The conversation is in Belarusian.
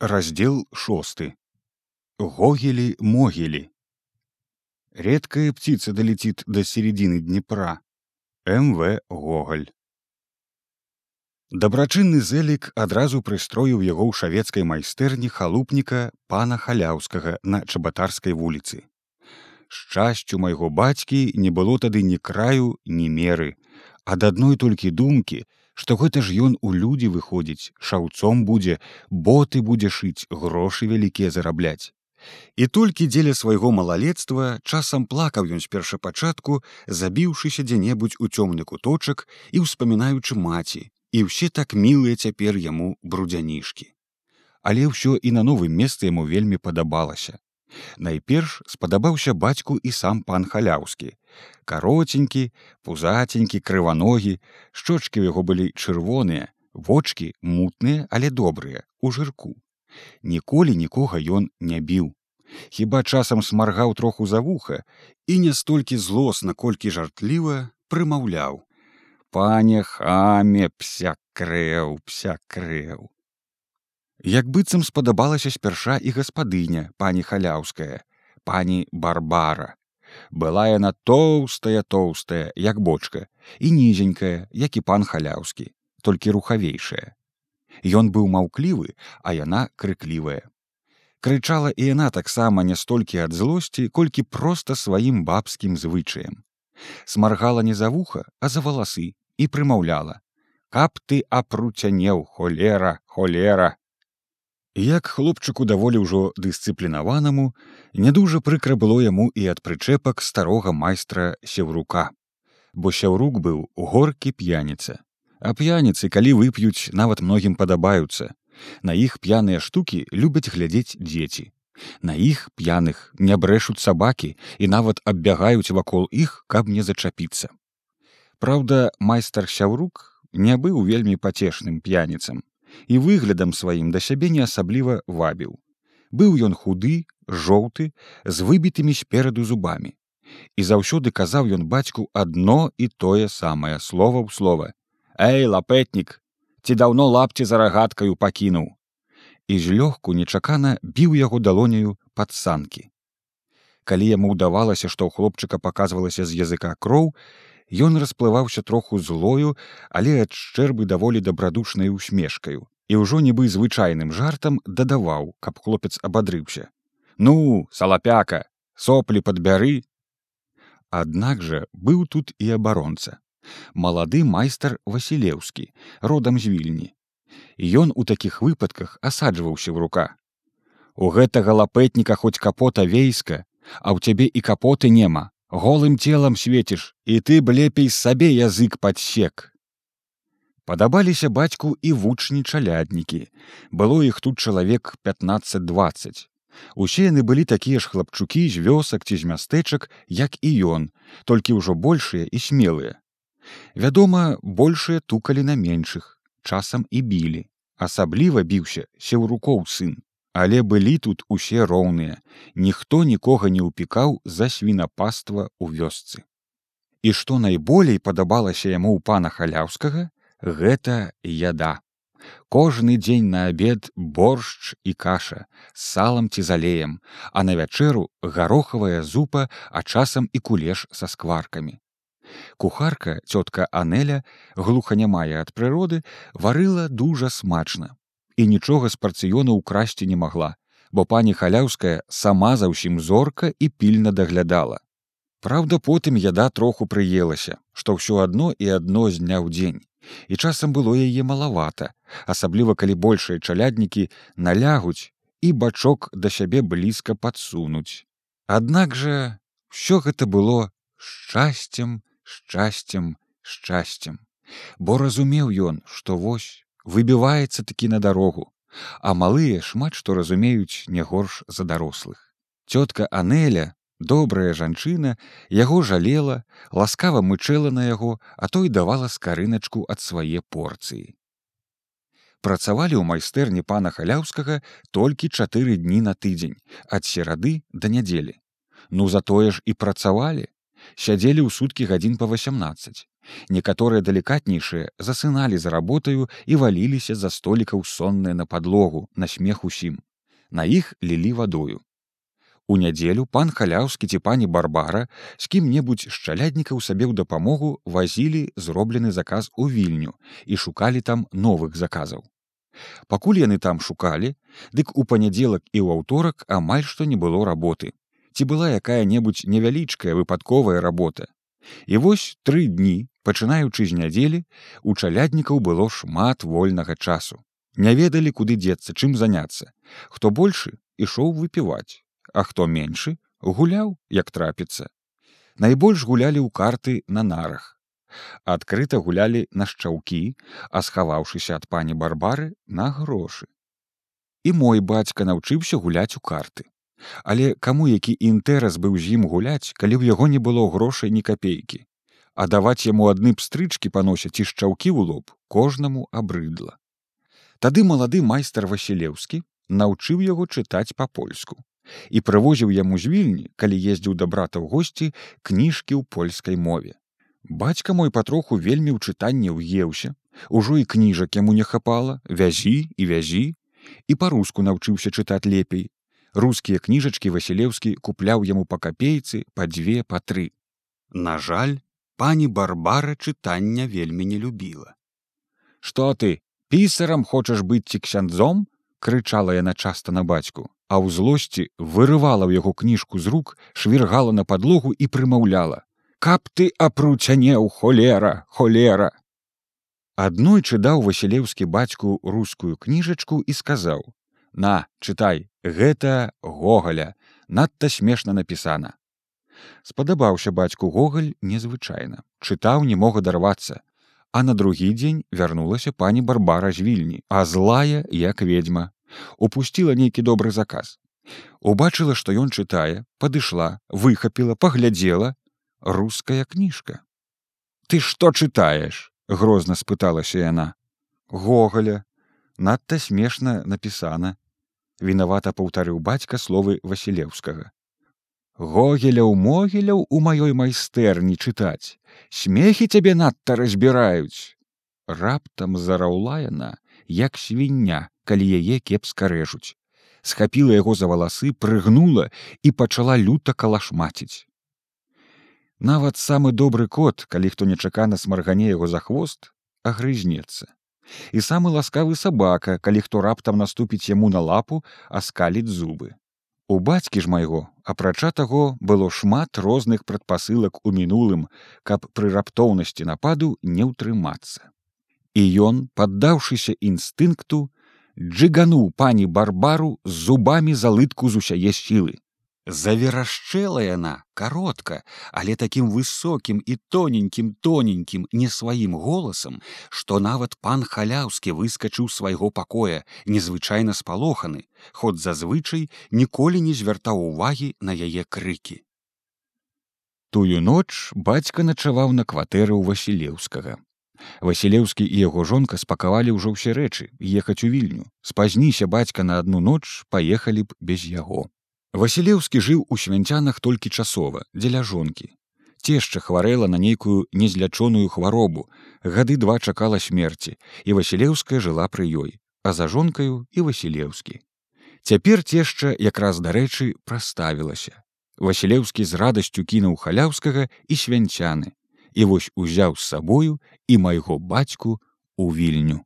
раздел шосты. Гогели могили редкая птица долетит до середины днепра. Мв гоголь. Дабрачынны зэлік адразу прыстроіў яго ў шавецкай майстэрні халупніка пана халяўскага на чабатарскай вуліцы. Шчасцю майго бацькі не было тады ні краю ні меры. Ад адной толькі думкі што гэта ж ён у людзі выходзіць шаўцом будзе боты будзе шыць грошы вялікія зарабляць. І толькі дзеля свайго малалецтва часам плакаў ён з першапачатку забіўшыся дзе-небудзь у цёмны куточак і ўспамінаючы маці і ўсе так мілыя цяпер яму брудзянішкі. Але ўсё і на новым месцы яму вельмі падабалася. Найперш спадабаўся бацьку і сам пан халяўскі. Кароценькі, пузаценькі, крываногі, шчочкі ў яго былі чырвоныя, вочки мутныя, але добрыя, у жырку. Ніколі нікога ён не біў. Хіба часам смаргаў троху за вуха і не столькі злосна, колькі жартліва прымаўляў: « Пане хаме пся крэў, пся крэў як быццам спадабалася спярша і гаспадыня пані халяўская пані барбара была яна тоўстая тоўстая як бочка і нізенькая як і пан халяўскі толькі рухавейшая Ён быў маўклівы а яна крыклівая крычала і яна таксама не столькі ад злосці колькі проста сваім бабскім звычаем. Смаргала не за вуха а за валасы і прымаўляла каб ты апруцянеў холера холера Як хлопчыку даволі ўжо дысцыплінаванаму, не дужа прыкра было яму і ад прычэпак старога майстра сеўрука. Бо сяўрук быў горкі п'яніца. А п'яніцы, калі вып'юць, нават многім падабаюцца. На іх п'яныя штукі любяць глядзець дзеці. На іх п'яных не брэшуць сабакі і нават аббягаюць вакол іх, каб не зачапіцца. Праўда, майстар сяўрук не быў вельмі пацешным п'яніцам і выглядам сваім да сябе не асабліва вабіў. Быў ён худы, жоўты, з выбітымі спераду зубамі. І заўсёды казаў ён бацьку адно і тое самае слова ў слова: Эй, лапетнік, ці даўно лапці за рагаткаю пакінуў. І злёгку нечакана біў яго далоняю пад санкі. Калі яму ўдавалася, што ў хлопчыка паказвалася з языка кроў, Ён расплываўся троху злою, але ад шчэрбы даволі дабрадушнай усмешкаю і ўжо нібы звычайным жартам дадаваў, каб хлопец абадрыўся. Ну, салапяка, соплі падбяры. Аднак жа быў тут і абаронца. Малады майстар Васілеўскі, родам з вільні. Ён у такіх выпадках асаджваўся в рука. У гэтага лапэтніка хоць капота вейска, а ў цябе і капоты нема, голым целам свеціш і ты б лепей сабе язык падсек падабаліся бацьку і вучні чаляднікі было іх тут чалавек 15-20 усе яны былі такія ж хлапчукі з вёсак ці з мястэчак як і ён толькі ўжо большыя і смелыя вядома большыя тукалі на меншых часам і білі асабліва біўся сеўрукоў сын але былі тут усе роўныя. Ніхто нікога не ўпікаў за свінапаства ў вёсцы. І што найболей падабалася яму ў пана халяўскага гэта яда. Кожны дзень на абед боршч і каша з салам ці залеем а на вячэру гарохавая зупа а часам і кулеш са скваркамі. Кухарка цётка анеля глуханямая ад прыроды варыла дужа смачна і нічога з парцыёна ўкрасці не магла, бо пані халяўская сама за ўсім зорка і пільна даглядала. Праўда, потым яда троху прыелася, што ўсё адно і адно з дня ў дзень. І часам было яе малавата, асабліва калі большыя чаляднікі налягуць і бачок да сябе блізка падсунуць. Аднак жа ўсё гэта было шчасцем, шчасцем, шчасцем, бо разумеў ён, што вось выбіваецца такі на дарогу, а малыя шмат што разумеюць не горш за дарослых. Цётка Анеля, добрая жанчына, яго жалела, ласкава мычэла на яго, а той давала скарыначку ад свае порцыі. Працавалі ў майстэрні пана халяўскага толькі чатыры дні на тыдзень, ад серады да нядзелі. Ну затое ж і працавалі, сядзелі ў суткі гадзін па 18 Некаторыя далікатнейшыя засыналі за работаю і валіліся за столікаў сонныя на падлогу на смех усім. На іх лілі вадою. У нядзелю пан халяўскі ці пані барбара з кім-небудзь шчаляднікаў сабе ў дапамогу вазілі зроблены заказ у вільню і шукалі там новых заказаў. Пакуль яны там шукалі, дык у панядзелак і ў аўторак амаль што не было работы. Ці была якая-небудзь невялічкая выпадковая работа. І вось тры дні, пачынаючы з нядзелі, у чаляднікаў было шмат вольнага часу. Не ведалі, куды дзецца, чым заняцца. Хто большы ішоў выпіваць а хто меншы гуляў як трапіцца. Найбольш гулялі ў карты на нарах. Адкрыта гулялі на шчаўкі а схаваўшыся ад пані барбары на грошы. І мой бацька навчыўся гуляць у карты. Але каму які інтэрас быў з ім гуляць калі ў яго не было грошай ні капейкі а даваць яму адны пстрычкі паносяць і шчаўкі ў лоб кожнаму абрыдла тады малады майстар васілеўскі наўчыў яго чытаць па-польску і прывозіў яму з вільні, калі ездзіў да брата ў госці кніжкі ў польскай мове. Бацька мой патроху вельмі ў чытанне ўеўся, ужо і кніжак яму не хапала, вязі і вязі, і па-руску навчыўся чытаць лепей. Рускія кніжачкі Васілеўскі купляў яму па капейцы па дзве па тры. На жаль, пані барбара чытання вельмі не любіла. Што ты, пісарам хочаш быць ці ксяндзом? крычала яна часта на бацьку а ў злосці вырывала ў яго кніжку з рук швіргала на падлогу і прымаўляла каб ты апруцянеў холера холера аднойчы даў васілеўскі бацьку рускую кніжачку і сказаў на чытай гэта гогаля надта смешна напісана спадабаўся бацьку гогаль незвычайна чытаў не мог адарвацца а на другі дзень вярнулася пані барбара з вільні а злая як ведьма упусціла нейкі добры заказ. Убачыла, што ён чытае, падышла, выхапіла, паглядзела руская кніжка. Ты што чытаеш? грозна спыталася яна. Гогаля, надта смешна напісана. Вінавата паўтарыў бацька словы Васілеўскага. Гогеляў могіляў у маёй майстэрні чытаць. Смехі цябе надта разбіраюць. Раптам зараўла яна, як свіння, калі яе кепска рэжуць схапіла яго за валасы прыгнула і пачала люта калашмаціць нават самы добры кот калі хто нечакана смаргане яго за хвост агрызнецца і самы ласкавы сабака калі хто раптам наступіць яму на лапу аскаліць зубы у бацькі ж майго апрача таго было шмат розных прадпасылак у мінулым каб пры раптоўнасці нападу не ўтрымацца і ён паддаўшыся інстынкту джыгануў пані барбару з зубамі залытку з усяе сілы. Заверашчэла яна каротка, але такім высокім і тоненькім тоненькім не сваім голасам, што нават пан халяўскі выскачыў свайго пакоя, незвычайна спалоханы, хоць зазвычай ніколі не звяртаў увагі на яе крыкі. Тую ноч бацька начаваў на кватэры ў Васілеўскага. Васілеўскі і яго жонка спакавалі ўжо ўсе рэчы ехаць у вільню. Спазніся бацька на адну ноч паехалі б без яго. Васілеўскі жыў у свянцянах толькі часова, дзеля жонкі. Цешча хварэла на нейкую незлячоную хваробу. Гады два чакала смерці, і Васілеўская жыла пры ёй, а за жонкаю і Васілеўскі. Цяпер цешча якраз дарэчы праставілася. Васілеўскі з радасцю кінуў халяўскага і свянцяны, і вось узяў з сабою і майго бацьку у вільню